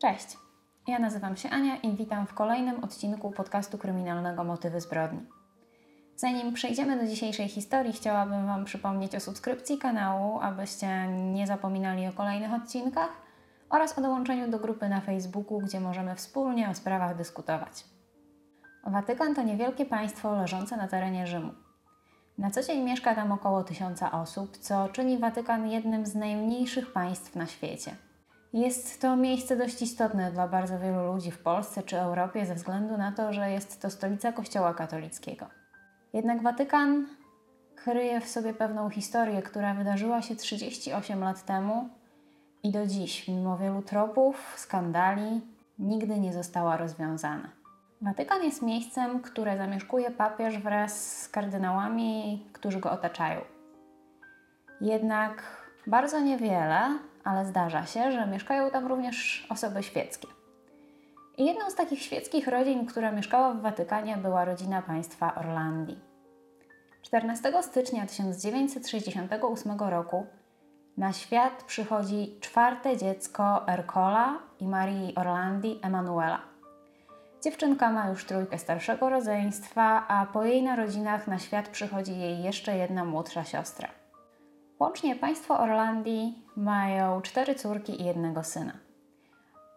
Cześć, ja nazywam się Ania i witam w kolejnym odcinku podcastu kryminalnego Motywy zbrodni. Zanim przejdziemy do dzisiejszej historii, chciałabym Wam przypomnieć o subskrypcji kanału, abyście nie zapominali o kolejnych odcinkach oraz o dołączeniu do grupy na Facebooku, gdzie możemy wspólnie o sprawach dyskutować. Watykan to niewielkie państwo leżące na terenie Rzymu. Na co dzień mieszka tam około tysiąca osób, co czyni Watykan jednym z najmniejszych państw na świecie. Jest to miejsce dość istotne dla bardzo wielu ludzi w Polsce czy Europie ze względu na to, że jest to stolica Kościoła katolickiego. Jednak Watykan kryje w sobie pewną historię, która wydarzyła się 38 lat temu i do dziś, mimo wielu tropów, skandali, nigdy nie została rozwiązana. Watykan jest miejscem, które zamieszkuje papież wraz z kardynałami, którzy go otaczają. Jednak bardzo niewiele, ale zdarza się, że mieszkają tam również osoby świeckie. I jedną z takich świeckich rodzin, która mieszkała w Watykanie, była rodzina państwa Orlandii. 14 stycznia 1968 roku na świat przychodzi czwarte dziecko Ercola i Marii Orlandii Emanuela. Dziewczynka ma już trójkę starszego rodzeństwa, a po jej narodzinach na świat przychodzi jej jeszcze jedna młodsza siostra. Łącznie państwo Orlandii mają cztery córki i jednego syna.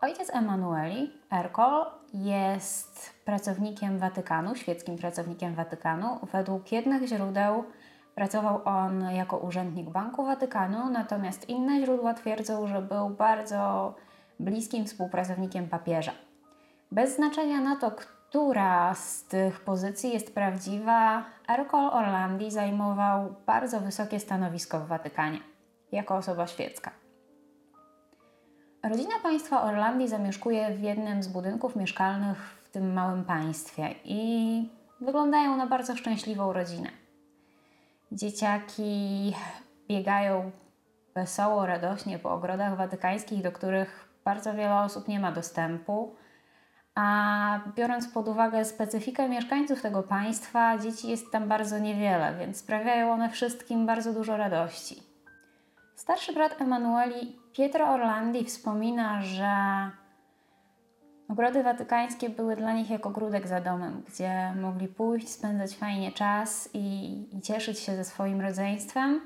Ojciec Emanueli, Ercol, jest pracownikiem Watykanu, świeckim pracownikiem Watykanu. Według jednych źródeł pracował on jako urzędnik Banku Watykanu, natomiast inne źródła twierdzą, że był bardzo bliskim współpracownikiem papieża. Bez znaczenia na to, która z tych pozycji jest prawdziwa, Ercol Orlandi zajmował bardzo wysokie stanowisko w Watykanie jako osoba świecka. Rodzina państwa Orlandii zamieszkuje w jednym z budynków mieszkalnych w tym małym państwie i wyglądają na bardzo szczęśliwą rodzinę. Dzieciaki biegają wesoło, radośnie po ogrodach watykańskich, do których bardzo wiele osób nie ma dostępu. A biorąc pod uwagę specyfikę mieszkańców tego państwa, dzieci jest tam bardzo niewiele, więc sprawiają one wszystkim bardzo dużo radości. Starszy brat Emanueli, Pietro Orlandi, wspomina, że ogrody watykańskie były dla nich jak ogródek za domem, gdzie mogli pójść, spędzać fajnie czas i, i cieszyć się ze swoim rodzeństwem.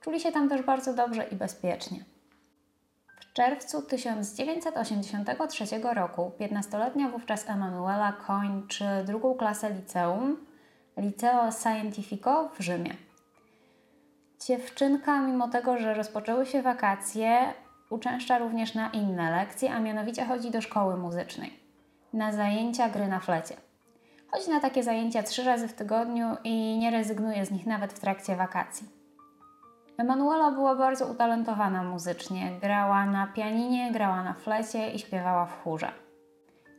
Czuli się tam też bardzo dobrze i bezpiecznie. W czerwcu 1983 roku 15-letnia wówczas Emanuela kończy drugą klasę liceum, Liceo Scientifico w Rzymie. Dziewczynka, mimo tego, że rozpoczęły się wakacje, uczęszcza również na inne lekcje, a mianowicie chodzi do szkoły muzycznej, na zajęcia gry na flecie. Chodzi na takie zajęcia trzy razy w tygodniu i nie rezygnuje z nich nawet w trakcie wakacji. Emanuela była bardzo utalentowana muzycznie. Grała na pianinie, grała na flecie i śpiewała w chórze.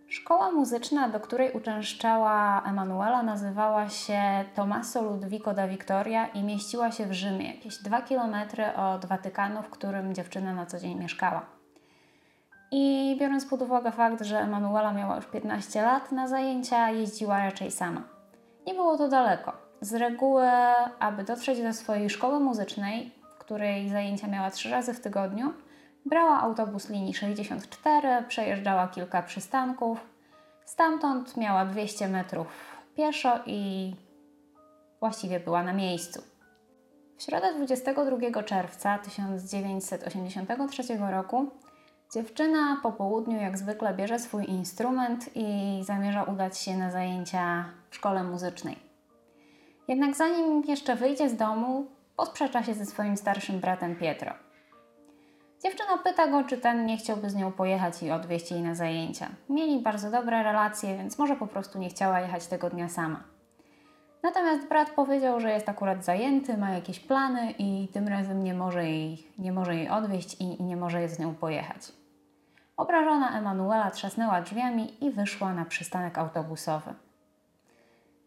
Szkoła muzyczna, do której uczęszczała Emanuela, nazywała się Tommaso Ludvico da Victoria i mieściła się w Rzymie, jakieś dwa kilometry od Watykanu, w którym dziewczyna na co dzień mieszkała. I biorąc pod uwagę fakt, że Emanuela miała już 15 lat, na zajęcia jeździła raczej sama. Nie było to daleko. Z reguły, aby dotrzeć do swojej szkoły muzycznej, której zajęcia miała trzy razy w tygodniu, Brała autobus linii 64, przejeżdżała kilka przystanków. Stamtąd miała 200 metrów pieszo i właściwie była na miejscu. W środę 22 czerwca 1983 roku dziewczyna po południu jak zwykle bierze swój instrument i zamierza udać się na zajęcia w szkole muzycznej. Jednak zanim jeszcze wyjdzie z domu, posprzecza się ze swoim starszym bratem Pietro. Dziewczyna pyta go, czy ten nie chciałby z nią pojechać i odwieźć jej na zajęcia. Mieli bardzo dobre relacje, więc może po prostu nie chciała jechać tego dnia sama. Natomiast brat powiedział, że jest akurat zajęty, ma jakieś plany i tym razem nie może jej, nie może jej odwieźć i, i nie może z nią pojechać. Obrażona Emanuela trzasnęła drzwiami i wyszła na przystanek autobusowy.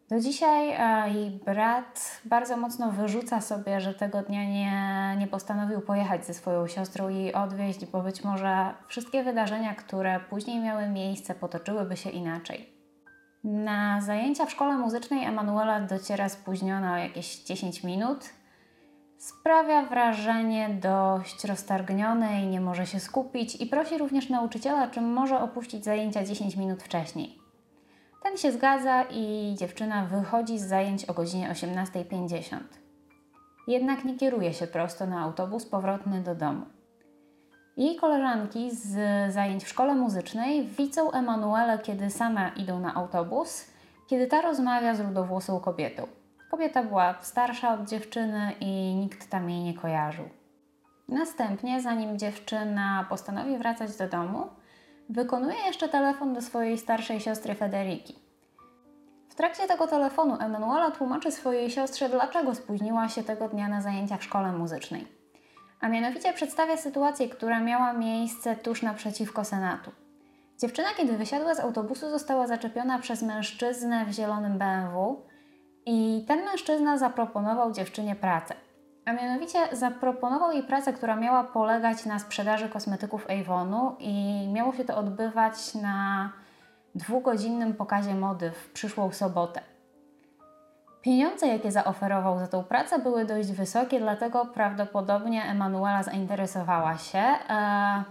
Do dzisiaj jej brat bardzo mocno wyrzuca sobie, że tego dnia nie, nie postanowił pojechać ze swoją siostrą i jej odwieźć, bo być może wszystkie wydarzenia, które później miały miejsce, potoczyłyby się inaczej. Na zajęcia w szkole muzycznej Emanuela dociera spóźniona o jakieś 10 minut Sprawia wrażenie dość roztargnionej, nie może się skupić i prosi również nauczyciela, czy może opuścić zajęcia 10 minut wcześniej. Ten się zgadza i dziewczyna wychodzi z zajęć o godzinie 18.50. Jednak nie kieruje się prosto na autobus powrotny do domu. Jej koleżanki z zajęć w szkole muzycznej widzą Emanuelę, kiedy same idą na autobus, kiedy ta rozmawia z rudowłosą kobietą. Kobieta była starsza od dziewczyny i nikt tam jej nie kojarzył. Następnie, zanim dziewczyna postanowi wracać do domu, wykonuje jeszcze telefon do swojej starszej siostry Federiki. W trakcie tego telefonu Emanuela tłumaczy swojej siostrze, dlaczego spóźniła się tego dnia na zajęcia w szkole muzycznej. A mianowicie przedstawia sytuację, która miała miejsce tuż naprzeciwko Senatu. Dziewczyna, kiedy wysiadła z autobusu, została zaczepiona przez mężczyznę w zielonym BMW i ten mężczyzna zaproponował dziewczynie pracę. A mianowicie zaproponował jej pracę, która miała polegać na sprzedaży kosmetyków Avonu i miało się to odbywać na dwugodzinnym pokazie mody w przyszłą sobotę. Pieniądze, jakie zaoferował za tą pracę, były dość wysokie, dlatego prawdopodobnie Emanuela zainteresowała się. E,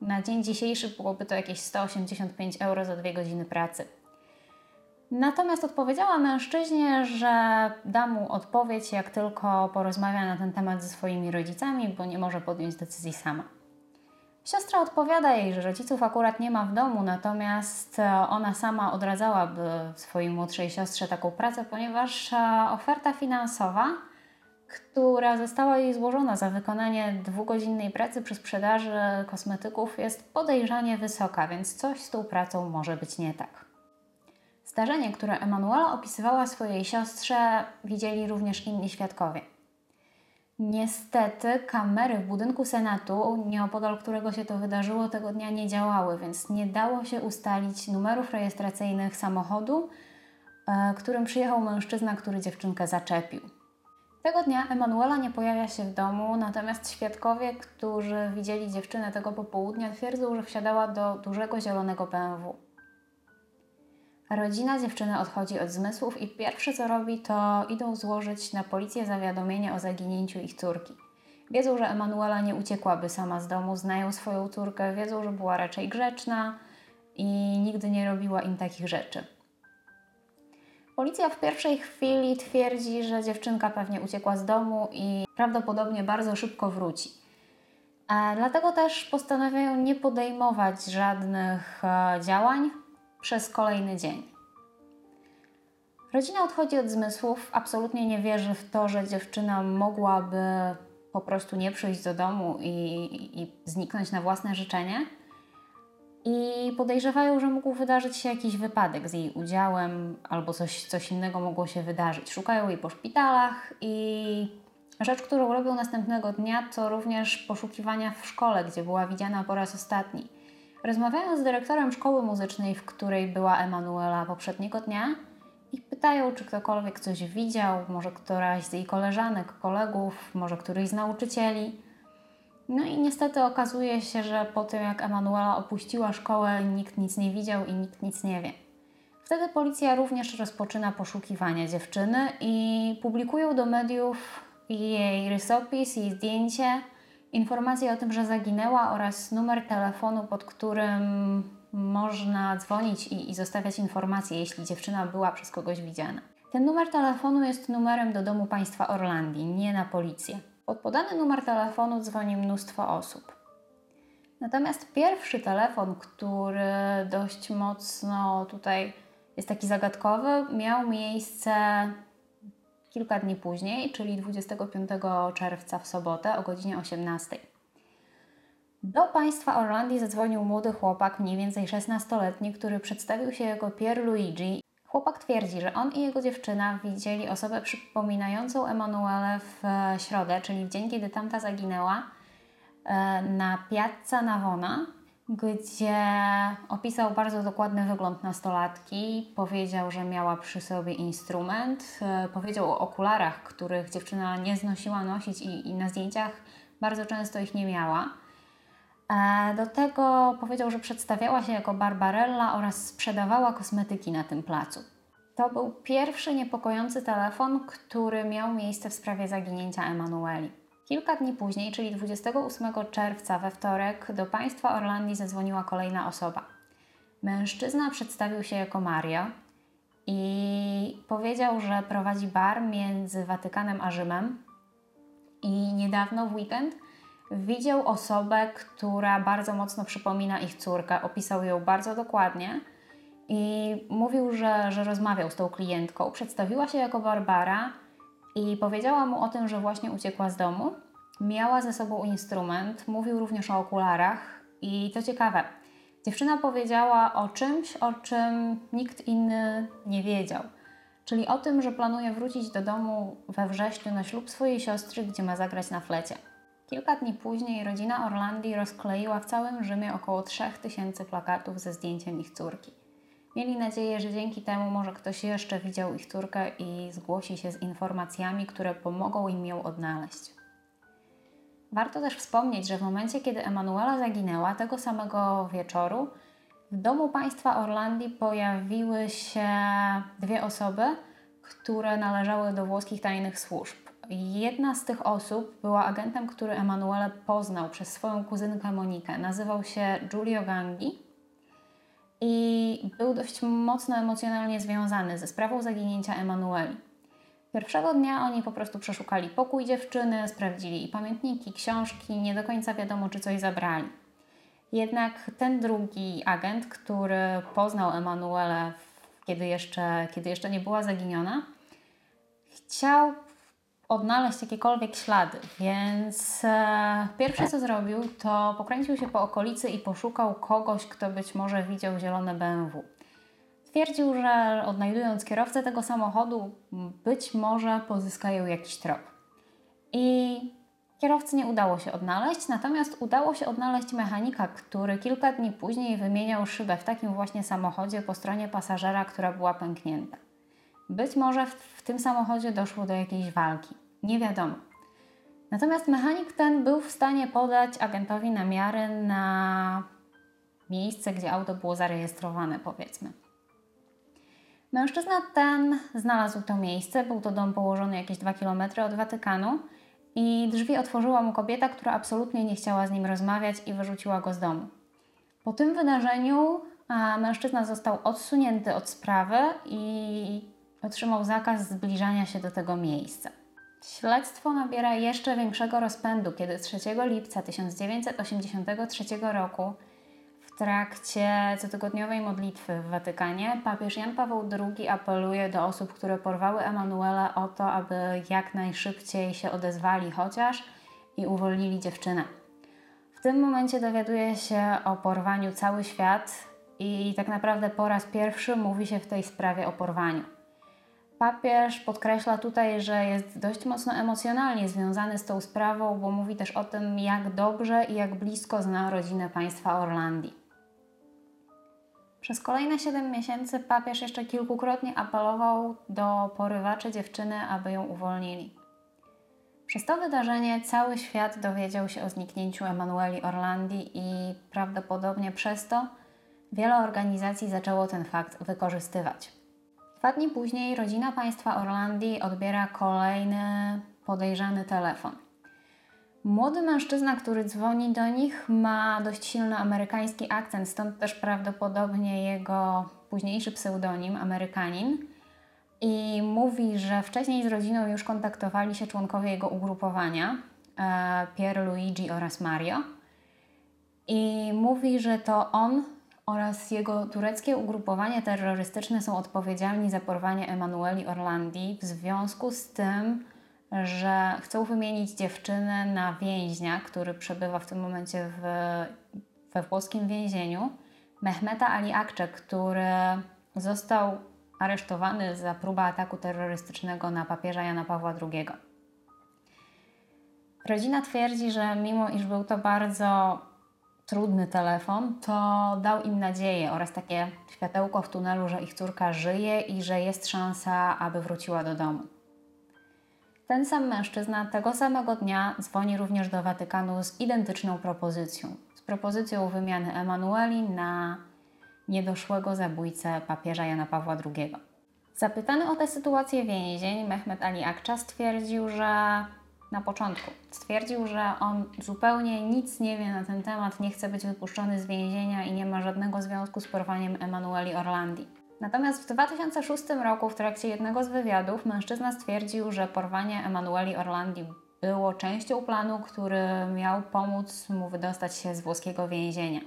na dzień dzisiejszy byłoby to jakieś 185 euro za dwie godziny pracy. Natomiast odpowiedziała mężczyźnie, że da mu odpowiedź, jak tylko porozmawia na ten temat ze swoimi rodzicami, bo nie może podjąć decyzji sama. Siostra odpowiada jej, że rodziców akurat nie ma w domu, natomiast e, ona sama odradzałaby swojej młodszej siostrze taką pracę, ponieważ e, oferta finansowa, która została jej złożona za wykonanie dwugodzinnej pracy przy sprzedaży kosmetyków, jest podejrzanie wysoka, więc coś z tą pracą może być nie tak. Zdarzenie, które Emanuela opisywała swojej siostrze, widzieli również inni świadkowie. Niestety kamery w budynku Senatu, nieopodal którego się to wydarzyło, tego dnia nie działały, więc nie dało się ustalić numerów rejestracyjnych samochodu, e, którym przyjechał mężczyzna, który dziewczynkę zaczepił. Tego dnia Emanuela nie pojawia się w domu, natomiast świadkowie, którzy widzieli dziewczynę tego popołudnia, twierdzą, że wsiadała do dużego zielonego BMW. Rodzina dziewczyny odchodzi od zmysłów i pierwsze co robi, to idą złożyć na policję zawiadomienie o zaginięciu ich córki. Wiedzą, że Emanuela nie uciekłaby sama z domu, znają swoją córkę, wiedzą, że była raczej grzeczna i nigdy nie robiła im takich rzeczy. Policja w pierwszej chwili twierdzi, że dziewczynka pewnie uciekła z domu i prawdopodobnie bardzo szybko wróci. Dlatego też postanawiają nie podejmować żadnych e, działań, przez kolejny dzień. Rodzina odchodzi od zmysłów, absolutnie nie wierzy w to, że dziewczyna mogłaby po prostu nie przyjść do domu i, i, zniknąć na własne życzenie. I podejrzewają, że mógł wydarzyć się jakiś wypadek z jej udziałem, albo coś, coś innego mogło się wydarzyć. Szukają jej po szpitalach i rzecz, którą robią następnego dnia, to również poszukiwania w szkole, gdzie była widziana po raz ostatni. Rozmawiają z dyrektorem szkoły muzycznej, w której była Emanuela poprzedniego dnia i pytają, czy ktokolwiek coś widział, może któraś z jej koleżanek, kolegów, może któryś z nauczycieli. No i niestety okazuje się, że po tym jak Emanuela opuściła szkołę, nikt nic nie widział i nikt nic nie wie. Wtedy policja również rozpoczyna poszukiwania dziewczyny i publikują do mediów jej rysopis, jej zdjęcie informacje o tym, że zaginęła oraz numer telefonu, pod którym można dzwonić i, i zostawiać informacje, jeśli dziewczyna była przez kogoś widziana. Ten numer telefonu jest numerem do domu państwa Orlandii, nie na policję. Pod podany numer telefonu dzwoni mnóstwo osób. Natomiast pierwszy telefon, który dość mocno tutaj jest taki zagadkowy, miał miejsce kilka dni później, czyli 25 czerwca w sobotę o godzinie 18. Do państwa Orlandii zadzwonił młody chłopak, mniej więcej 16-letni, który przedstawił się jako Pierluigi. Chłopak twierdzi, że on i jego dziewczyna widzieli osobę przypominającą Emanuele w środę, czyli w dzień, kiedy tamta zaginęła, e, na Piazza Navona, gdzie opisał bardzo dokładny wygląd nastolatki. Powiedział, że miała przy sobie instrument. E, powiedział o okularach, których dziewczyna nie znosiła nosić i, i na zdjęciach bardzo często ich nie miała. E, do tego powiedział, że przedstawiała się jako Barbarella oraz sprzedawała kosmetyki na tym placu. To był pierwszy niepokojący telefon, który miał miejsce w sprawie zaginięcia Emanueli. Kilka dni później, czyli 28 czerwca we wtorek, do państwa Orlandii zadzwoniła kolejna osoba. Mężczyzna przedstawił się jako Mario i powiedział, że prowadzi bar między Watykanem a Rzymem i niedawno w weekend widział osobę, która bardzo mocno przypomina ich córkę. Opisał ją bardzo dokładnie i mówił, że, że rozmawiał z tą klientką. Przedstawiła się jako Barbara i powiedziała mu o tym, że właśnie uciekła z domu. Miała ze sobą instrument, mówił również o okularach i to ciekawe. Dziewczyna powiedziała o czymś, o czym nikt inny nie wiedział. Czyli o tym, że planuje wrócić do domu we wrześniu na ślub swojej siostry, gdzie ma zagrać na flecie. Kilka dni później rodzina Orlandi rozkleiła w całym Rzymie około 3000 plakatów ze zdjęciem ich córki. Mieli nadzieję, że dzięki temu może ktoś jeszcze widział ich córkę i zgłosi się z informacjami, które pomogą im ją odnaleźć. Warto też wspomnieć, że w momencie, kiedy Emanuela zaginęła, tego samego wieczoru w domu państwa Orlandii pojawiły się dwie osoby, które należały do włoskich tajnych służb. Jedna z tych osób była agentem, który Emanuele poznał przez swoją kuzynkę Monikę. Nazywał się Giulio Gangi i był dość mocno emocjonalnie związany ze sprawą zaginięcia Emanueli. Pierwszego dnia oni po prostu przeszukali pokój dziewczyny, sprawdzili i pamiętniki, książki, nie do końca wiadomo, czy coś zabrali. Jednak ten drugi agent, który poznał Emanuelę, kiedy jeszcze, kiedy jeszcze nie była zaginiona, chciał odnaleźć jakiekolwiek ślady, więc e, pierwsze co zrobił, to pokręcił się po okolicy i poszukał kogoś, kto być może widział zielone BMW. Twierdził, że odnajdując kierowcę tego samochodu, być może pozyskają jakiś trop. I kierowcy nie udało się odnaleźć, natomiast udało się odnaleźć mechanika, który kilka dni później wymieniał szybę w takim właśnie samochodzie po stronie pasażera, która była pęknięta. Być może w, w tym samochodzie doszło do jakiejś walki. Nie wiadomo. Natomiast mechanik ten był w stanie podać agentowi namiary na miejsce, gdzie auto było zarejestrowane, powiedzmy. Mężczyzna ten znalazł to miejsce. Był to dom położony jakieś 2 km od Watykanu i drzwi otworzyła mu kobieta, która absolutnie nie chciała z nim rozmawiać i wyrzuciła go z domu. Po tym wydarzeniu mężczyzna został odsunięty od sprawy i otrzymał zakaz zbliżania się do tego miejsca. Śledztwo nabiera jeszcze większego rozpędu, kiedy 3 lipca 1983 roku w trakcie cotygodniowej modlitwy w Watykanie papież Jan Paweł II apeluje do osób, które porwały Emanuela o to, aby jak najszybciej się odezwali chociaż i uwolnili dziewczynę. W tym momencie dowiaduje się o porwaniu cały świat i tak naprawdę po raz pierwszy mówi się w tej sprawie o porwaniu. Papież podkreśla tutaj, że jest dość mocno emocjonalnie związany z tą sprawą, bo mówi też o tym, jak dobrze i jak blisko zna rodzinę państwa Orlandii. Przez kolejne 7 miesięcy papież jeszcze kilkukrotnie apelował do porywaczy dziewczyny, aby ją uwolnili. Przez to wydarzenie cały świat dowiedział się o zniknięciu Emanueli Orlandii i prawdopodobnie przez to wiele organizacji zaczęło ten fakt wykorzystywać. Dwa dni później rodzina państwa Orlandii odbiera kolejny podejrzany telefon. Młody mężczyzna, który dzwoni do nich, ma dość silny amerykański akcent, stąd też prawdopodobnie jego późniejszy pseudonim Amerykanin. I mówi, że wcześniej z rodziną już kontaktowali się członkowie jego ugrupowania, e, Pier Luigi oraz Mario. I mówi, że to on oraz jego tureckie ugrupowanie terrorystyczne są odpowiedzialni za porwanie Emanueli Orlandi w związku z tym, że chcą wymienić dziewczynę na więźnia, który przebywa w tym momencie w, we włoskim więzieniu, Mehmeta Ali Akcze, który został aresztowany za próbę ataku terrorystycznego na papieża Jana Pawła II. Rodzina twierdzi, że mimo iż był to bardzo trudny telefon, to dał im nadzieję oraz takie światełko w tunelu, że ich córka żyje i że jest szansa, aby wróciła do domu. Ten sam mężczyzna tego samego dnia dzwoni również do Watykanu z identyczną propozycją. Z propozycją wymiany Emanueli na niedoszłego zabójcę papieża Jana Pawła II. Zapytany o tę sytuację więzień, Mehmet Ali Akcza stwierdził, że na początku stwierdził, że on zupełnie nic nie wie na ten temat, nie chce być wypuszczony z więzienia i nie ma żadnego związku z porwaniem Emanueli Orlandi. Natomiast w 2006 roku w trakcie jednego z wywiadów mężczyzna stwierdził, że porwanie Emanueli Orlandi było częścią planu, który miał pomóc mu wydostać się z włoskiego więzienia.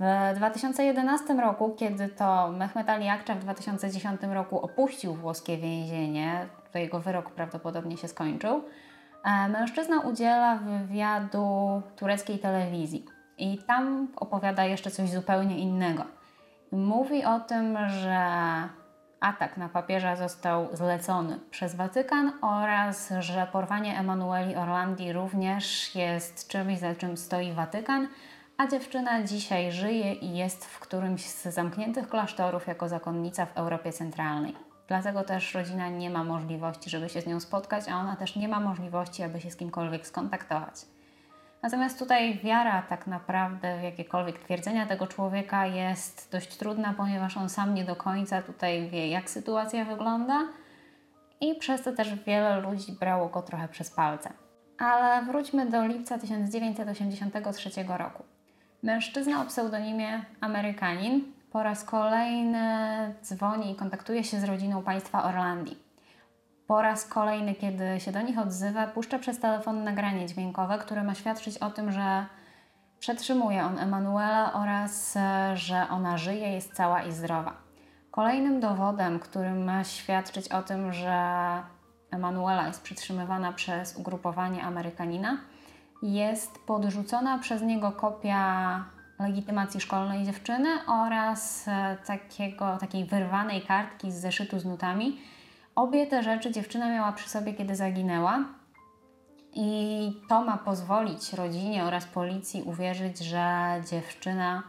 W 2011 roku, kiedy to Mehmet Ali Akça w 2010 roku opuścił włoskie więzienie, to jego wyrok prawdopodobnie się skończył, e, mężczyzna udziela wywiadu tureckiej telewizji i tam opowiada jeszcze coś zupełnie innego. Mówi o tym, że atak na papieża został zlecony przez Watykan oraz że porwanie Emanueli Orlandi również jest czymś, za czym stoi Watykan, a dziewczyna dzisiaj żyje i jest w którymś z zamkniętych klasztorów jako zakonnica w Europie Centralnej. Dlatego też rodzina nie ma możliwości, żeby się z nią spotkać, a ona też nie ma możliwości, aby się z kimkolwiek skontaktować. Natomiast tutaj wiara tak naprawdę w jakiekolwiek twierdzenia tego człowieka jest dość trudna, ponieważ on sam nie do końca tutaj wie, jak sytuacja wygląda i przez to też wiele ludzi brało go trochę przez palce. Ale wróćmy do lipca 1983 roku. Mężczyzna o pseudonimie Amerykanin po raz kolejny dzwoni i kontaktuje się z rodziną państwa Orlandii. Po raz kolejny, kiedy się do nich odzywa, puszcza przez telefon nagranie dźwiękowe, które ma świadczyć o tym, że przetrzymuje on Emanuela oraz e, że ona żyje, jest cała i zdrowa. Kolejnym dowodem, który ma świadczyć o tym, że Emanuela jest przytrzymywana przez ugrupowanie Amerykanina, jest podrzucona przez niego kopia legitymacji szkolnej dziewczyny oraz e, takiego, takiej wyrwanej kartki z zeszytu z nutami. Obie te rzeczy dziewczyna miała przy sobie, kiedy zaginęła. I to ma pozwolić rodzinie oraz policji uwierzyć, że dziewczyna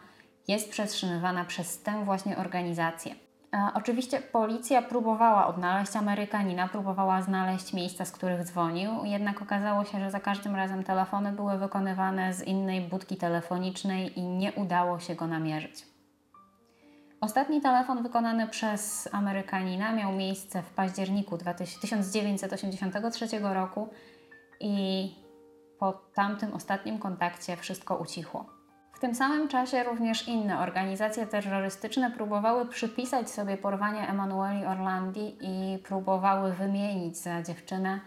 jest przetrzymywana przez tę właśnie organizację. E, oczywiście policja próbowała odnaleźć Amerykanina, próbowała znaleźć miejsca, z których dzwonił, jednak okazało się, że za każdym razem telefony były wykonywane z innej budki telefonicznej i nie udało się go namierzyć. Ostatni telefon wykonany przez Amerykanina miał miejsce w październiku 1983 roku i po tamtym ostatnim kontakcie wszystko ucichło. W tym samym czasie również inne organizacje terrorystyczne próbowały przypisać sobie porwanie Emanueli Orlandi i próbowały wymienić za dziewczynę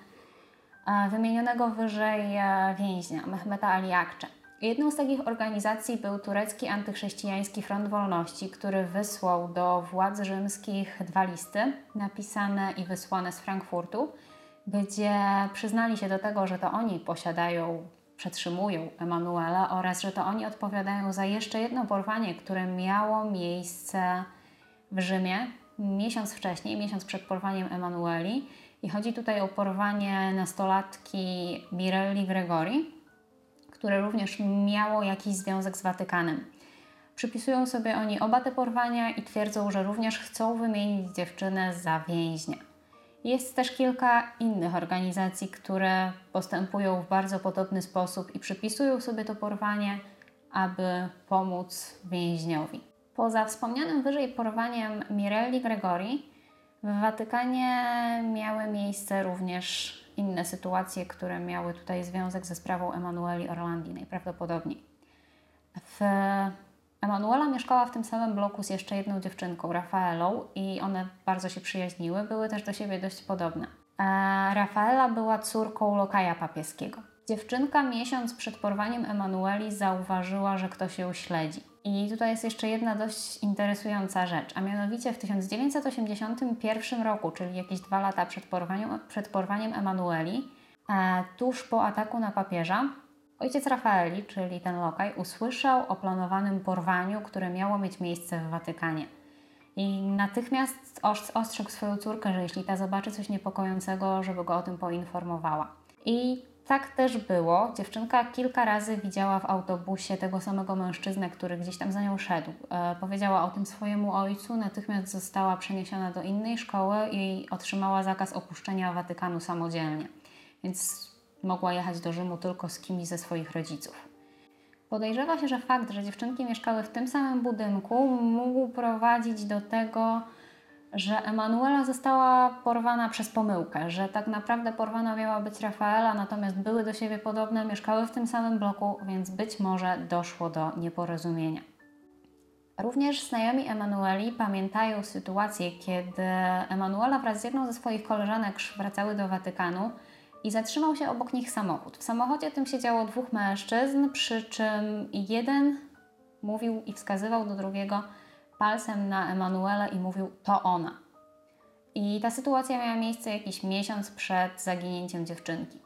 e, wymienionego wyżej e, więźnia, Mehmeta Ali Akcze. Jedną z takich organizacji był turecki antychrześcijański Front Wolności, który wysłał do władz rzymskich dwa listy napisane i wysłane z Frankfurtu, gdzie przyznali się do tego, że to oni posiadają przetrzymują Emanuela oraz że to oni odpowiadają za jeszcze jedno porwanie, które miało miejsce w Rzymie miesiąc wcześniej, miesiąc przed porwaniem Emanueli. I chodzi tutaj o porwanie nastolatki Mirelli Gregori, które również miało jakiś związek z Watykanem. Przypisują sobie oni oba te porwania i twierdzą, że również chcą wymienić dziewczynę za więźnia. Jest też kilka innych organizacji, które postępują w bardzo podobny sposób i przypisują sobie to porwanie, aby pomóc więźniowi. Poza wspomnianym wyżej porwaniem Mirelli Gregori, w Watykanie miały miejsce również inne sytuacje, które miały tutaj związek ze sprawą Emanueli Orlandi najprawdopodobniej. W Emanuela mieszkała w tym samym bloku z jeszcze jedną dziewczynką, Rafaelą, i one bardzo się przyjaźniły, były też do siebie dość podobne. E, Rafaela była córką lokaja papieskiego. Dziewczynka miesiąc przed porwaniem Emanueli zauważyła, że ktoś ją śledzi. I tutaj jest jeszcze jedna dość interesująca rzecz, a mianowicie w 1981 roku, czyli jakieś dwa lata przed porwaniem, przed porwaniem Emanueli, e, tuż po ataku na papieża, Ojciec Rafaeli, czyli ten lokaj, usłyszał o planowanym porwaniu, które miało mieć miejsce w Watykanie. I natychmiast ostrzegł swoją córkę, że jeśli ta zobaczy coś niepokojącego, żeby go o tym poinformowała. I tak też było. Dziewczynka kilka razy widziała w autobusie tego samego mężczyznę, który gdzieś tam za nią szedł. E, powiedziała o tym swojemu ojcu, natychmiast została przeniesiona do innej szkoły i otrzymała zakaz opuszczenia Watykanu samodzielnie. Więc mogła jechać do Rzymu tylko z kimś ze swoich rodziców. Podejrzewa się, że fakt, że dziewczynki mieszkały w tym samym budynku, mógł prowadzić do tego, że Emanuela została porwana przez pomyłkę, że tak naprawdę porwana miała być Rafaela, natomiast były do siebie podobne, mieszkały w tym samym bloku, więc być może doszło do nieporozumienia. Również znajomi Emanueli pamiętają sytuację, kiedy Emanuela wraz z jedną ze swoich koleżanek wracały do Watykanu i zatrzymał się obok nich samochód. W samochodzie tym siedziało dwóch mężczyzn, przy czym jeden mówił i wskazywał do drugiego palcem na Emanuelę i mówił: To ona. I ta sytuacja miała miejsce jakiś miesiąc przed zaginięciem dziewczynki.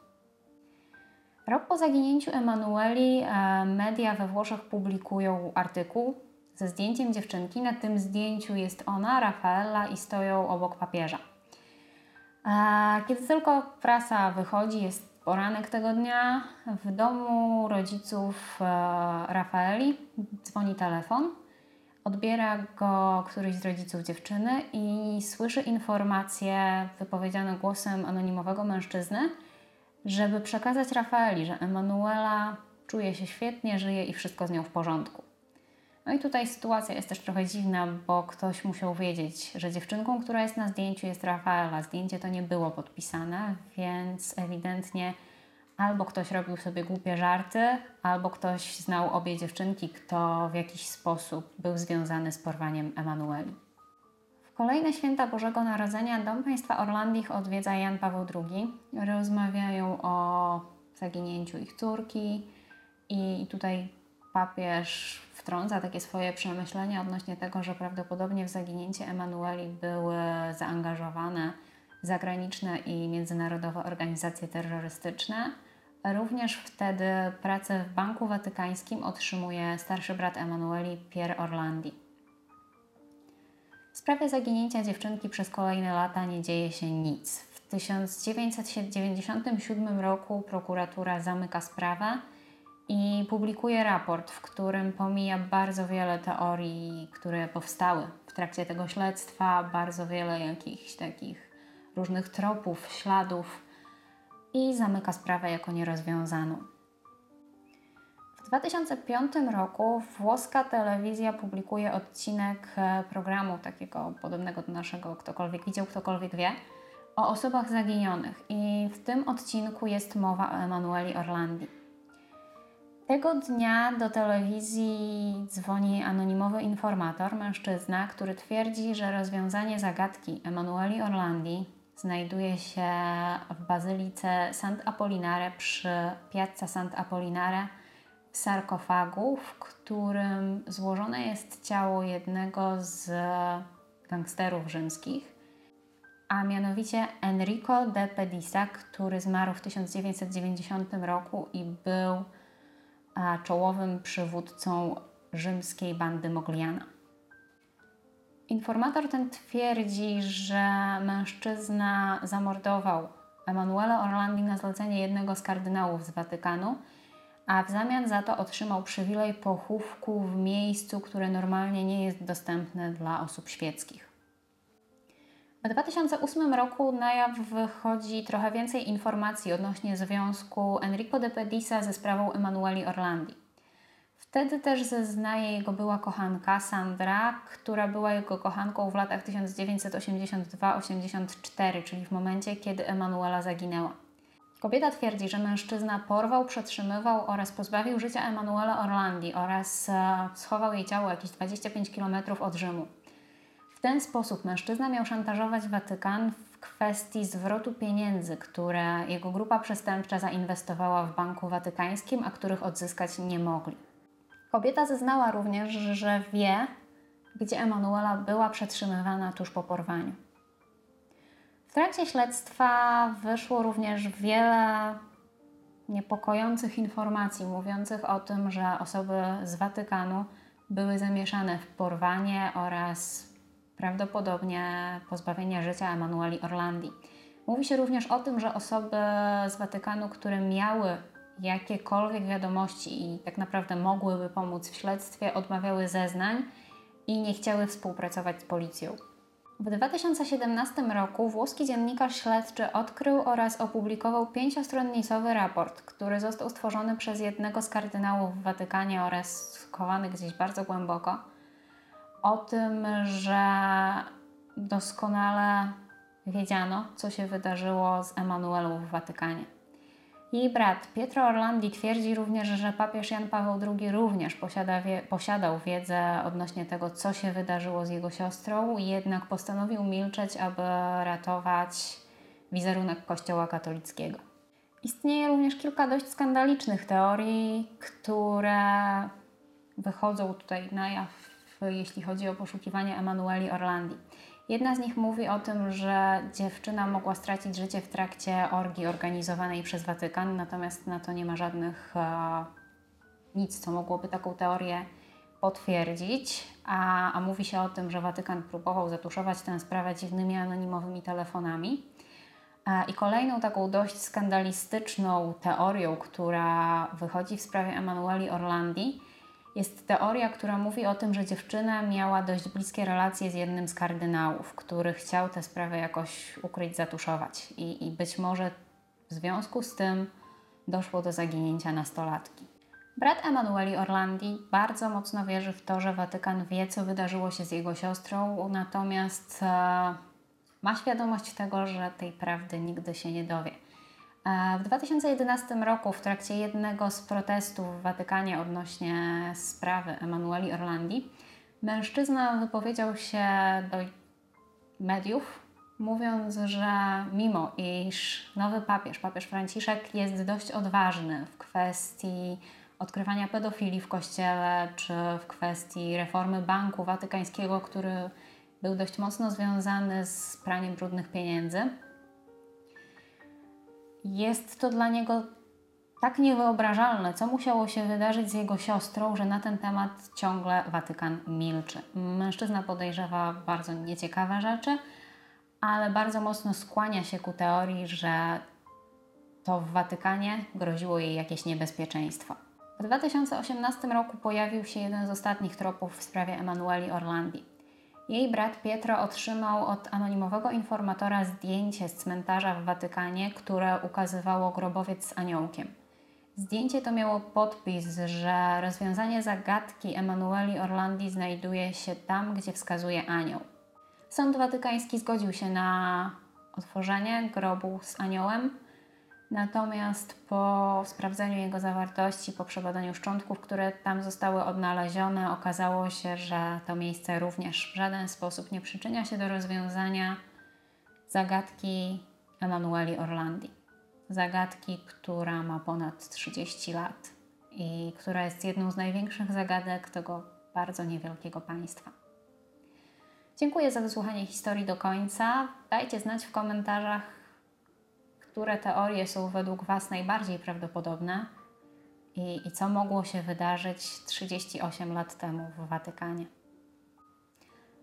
Rok po zaginięciu Emanueli e, media we Włoszech publikują artykuł ze zdjęciem dziewczynki. Na tym zdjęciu jest ona, Rafaela, i stoją obok papieża. Kiedy tylko prasa wychodzi, jest poranek tego dnia, w domu rodziców e, Rafaeli dzwoni telefon. Odbiera go któryś z rodziców dziewczyny i słyszy informację wypowiedzianą głosem anonimowego mężczyzny, żeby przekazać Rafaeli, że Emanuela czuje się świetnie, żyje i wszystko z nią w porządku. No i tutaj sytuacja jest też trochę dziwna, bo ktoś musiał wiedzieć, że dziewczynką, która jest na zdjęciu jest Rafaela. Zdjęcie to nie było podpisane, więc ewidentnie albo ktoś robił sobie głupie żarty, albo ktoś znał obie dziewczynki, kto w jakiś sposób był związany z porwaniem Emanueli. W kolejne święta Bożego Narodzenia Dom Państwa Orlandich odwiedza Jan Paweł II. Rozmawiają o zaginięciu ich córki i tutaj papież wtrąca takie swoje przemyślenia odnośnie tego, że prawdopodobnie w zaginięcie Emanueli były zaangażowane zagraniczne i międzynarodowe organizacje terrorystyczne. Również wtedy pracę w Banku Watykańskim otrzymuje starszy brat Emanueli, Pier Orlandi. W sprawie zaginięcia dziewczynki przez kolejne lata nie dzieje się nic. W 1997 roku prokuratura zamyka sprawę i publikuje raport, w którym pomija bardzo wiele teorii, które powstały w trakcie tego śledztwa, bardzo wiele jakichś takich różnych tropów, śladów i zamyka sprawę jako nierozwiązaną. W 2005 roku włoska telewizja publikuje odcinek e, programu takiego podobnego do naszego Ktokolwiek widział, ktokolwiek wie, o osobach zaginionych i w tym odcinku jest mowa o Emanueli Orlandi. Tego dnia do telewizji dzwoni anonimowy informator, mężczyzna, który twierdzi, że rozwiązanie zagadki Emanueli Orlandi znajduje się w bazylice Sant Apollinare przy Piazza Sant Apollinare w sarkofagu, w którym złożone jest ciało jednego z gangsterów rzymskich, a mianowicie Enrico de Pedisa, który zmarł w 1990 roku i był czołowym przywódcą rzymskiej bandy Mogliana. Informator ten twierdzi, że mężczyzna zamordował Emanuele Orlandi na zlecenie jednego z kardynałów z Watykanu, a w zamian za to otrzymał przywilej pochówku w miejscu, które normalnie nie jest dostępne dla osób świeckich. W 2008 roku na jaw wychodzi trochę więcej informacji odnośnie związku Enrico de Pedisa ze sprawą Emanueli Orlandi. Wtedy też zeznaje jego była kochanka Sandra, która była jego kochanką w latach 1982-84, czyli w momencie, kiedy Emanuela zaginęła. Kobieta twierdzi, że mężczyzna porwał, przetrzymywał oraz pozbawił życia Emanuela Orlandi oraz e, schował jej ciało jakieś 25 km od Rzymu. W ten sposób mężczyzna miał szantażować Watykan w kwestii zwrotu pieniędzy, które jego grupa przestępcza zainwestowała w Banku Watykańskim, a których odzyskać nie mogli. Kobieta zeznała również, że wie, gdzie Emanuela była przetrzymywana tuż po porwaniu. W trakcie śledztwa wyszło również wiele niepokojących informacji mówiących o tym, że osoby z Watykanu były zamieszane w porwanie oraz prawdopodobnie pozbawienia życia Emanueli Orlandi. Mówi się również o tym, że osoby z Watykanu, które miały jakiekolwiek wiadomości i tak naprawdę mogłyby pomóc w śledztwie, odmawiały zeznań i nie chciały współpracować z policją. W 2017 roku włoski dziennikarz śledczy odkrył oraz opublikował pięciostronnicowy raport, który został stworzony przez jednego z kardynałów w Watykanie oraz schowany gdzieś bardzo głęboko, o tym, że doskonale wiedziano, co się wydarzyło z Emanuelą w Watykanie. Jej brat Pietro Orlandi twierdzi również, że papież Jan Paweł II również posiada wie, posiadał wiedzę odnośnie tego, co się wydarzyło z jego siostrą, jednak postanowił milczeć, aby ratować wizerunek Kościoła katolickiego. Istnieje również kilka dość skandalicznych teorii, które wychodzą tutaj na jaw, jeśli chodzi o poszukiwanie Emanueli Orlandi. Jedna z nich mówi o tym, że dziewczyna mogła stracić życie w trakcie orgii organizowanej przez Watykan, natomiast na to nie ma żadnych e, nic, co mogłoby taką teorię potwierdzić. A, a mówi się o tym, że Watykan próbował zatuszować tę sprawę dziwnymi anonimowymi telefonami. E, I kolejną taką dość skandalistyczną teorią, która wychodzi w sprawie Emanueli Orlandi, jest teoria, która mówi o tym, że dziewczyna miała dość bliskie relacje z jednym z kardynałów, który chciał tę sprawę jakoś ukryć, zatuszować. I, I być może w związku z tym doszło do zaginięcia nastolatki. Brat Emanueli Orlandi bardzo mocno wierzy w to, że Watykan wie, co wydarzyło się z jego siostrą, natomiast e, ma świadomość tego, że tej prawdy nigdy się nie dowie. W 2011 roku, w trakcie jednego z protestów w Watykanie odnośnie sprawy Emanueli Orlandi, mężczyzna wypowiedział się do mediów, mówiąc, że mimo iż nowy papież, papież Franciszek, jest dość odważny w kwestii odkrywania pedofilii w kościele, czy w kwestii reformy Banku Watykańskiego, który był dość mocno związany z praniem brudnych pieniędzy, jest to dla niego tak niewyobrażalne, co musiało się wydarzyć z jego siostrą, że na ten temat ciągle Watykan milczy. Mężczyzna podejrzewa bardzo nieciekawe rzeczy, ale bardzo mocno skłania się ku teorii, że to w Watykanie groziło jej jakieś niebezpieczeństwo. W 2018 roku pojawił się jeden z ostatnich tropów w sprawie Emanueli Orlandi. Jej brat Pietro otrzymał od anonimowego informatora zdjęcie z cmentarza w Watykanie, które ukazywało grobowiec z aniołkiem. Zdjęcie to miało podpis, że rozwiązanie zagadki Emanueli Orlandi znajduje się tam, gdzie wskazuje anioł. Sąd watykański zgodził się na otworzenie grobu z aniołem, Natomiast po sprawdzeniu jego zawartości, po przebadaniu szczątków, które tam zostały odnalezione, okazało się, że to miejsce również w żaden sposób nie przyczynia się do rozwiązania zagadki Emanueli Orlandi. Zagadki, która ma ponad 30 lat i która jest jedną z największych zagadek tego bardzo niewielkiego państwa. Dziękuję za wysłuchanie historii do końca. Dajcie znać w komentarzach, które teorie są według Was najbardziej prawdopodobne i, i co mogło się wydarzyć 38 lat temu w Watykanie.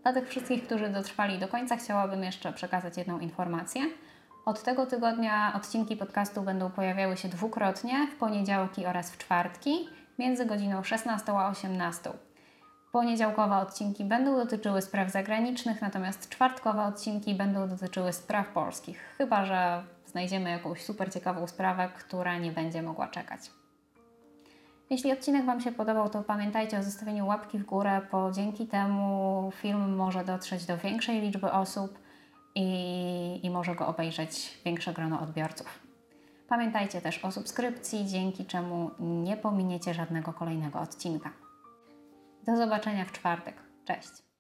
Dla tych wszystkich, którzy dotrwali do końca, chciałabym jeszcze przekazać jedną informację. Od tego tygodnia odcinki podcastu będą pojawiały się dwukrotnie, w poniedziałki oraz w czwartki, między godziną 16 a 18. Poniedziałkowe odcinki będą dotyczyły spraw zagranicznych, natomiast czwartkowe odcinki będą dotyczyły spraw polskich, chyba że znajdziemy jakąś super ciekawą sprawę, która nie będzie mogła czekać. Jeśli odcinek Wam się podobał, to pamiętajcie o zostawieniu łapki w górę, bo dzięki temu film może dotrzeć do większej liczby osób i, i może go obejrzeć większe grono odbiorców. Pamiętajcie też o subskrypcji, dzięki czemu nie pominiecie żadnego kolejnego odcinka. Do zobaczenia w czwartek. Cześć!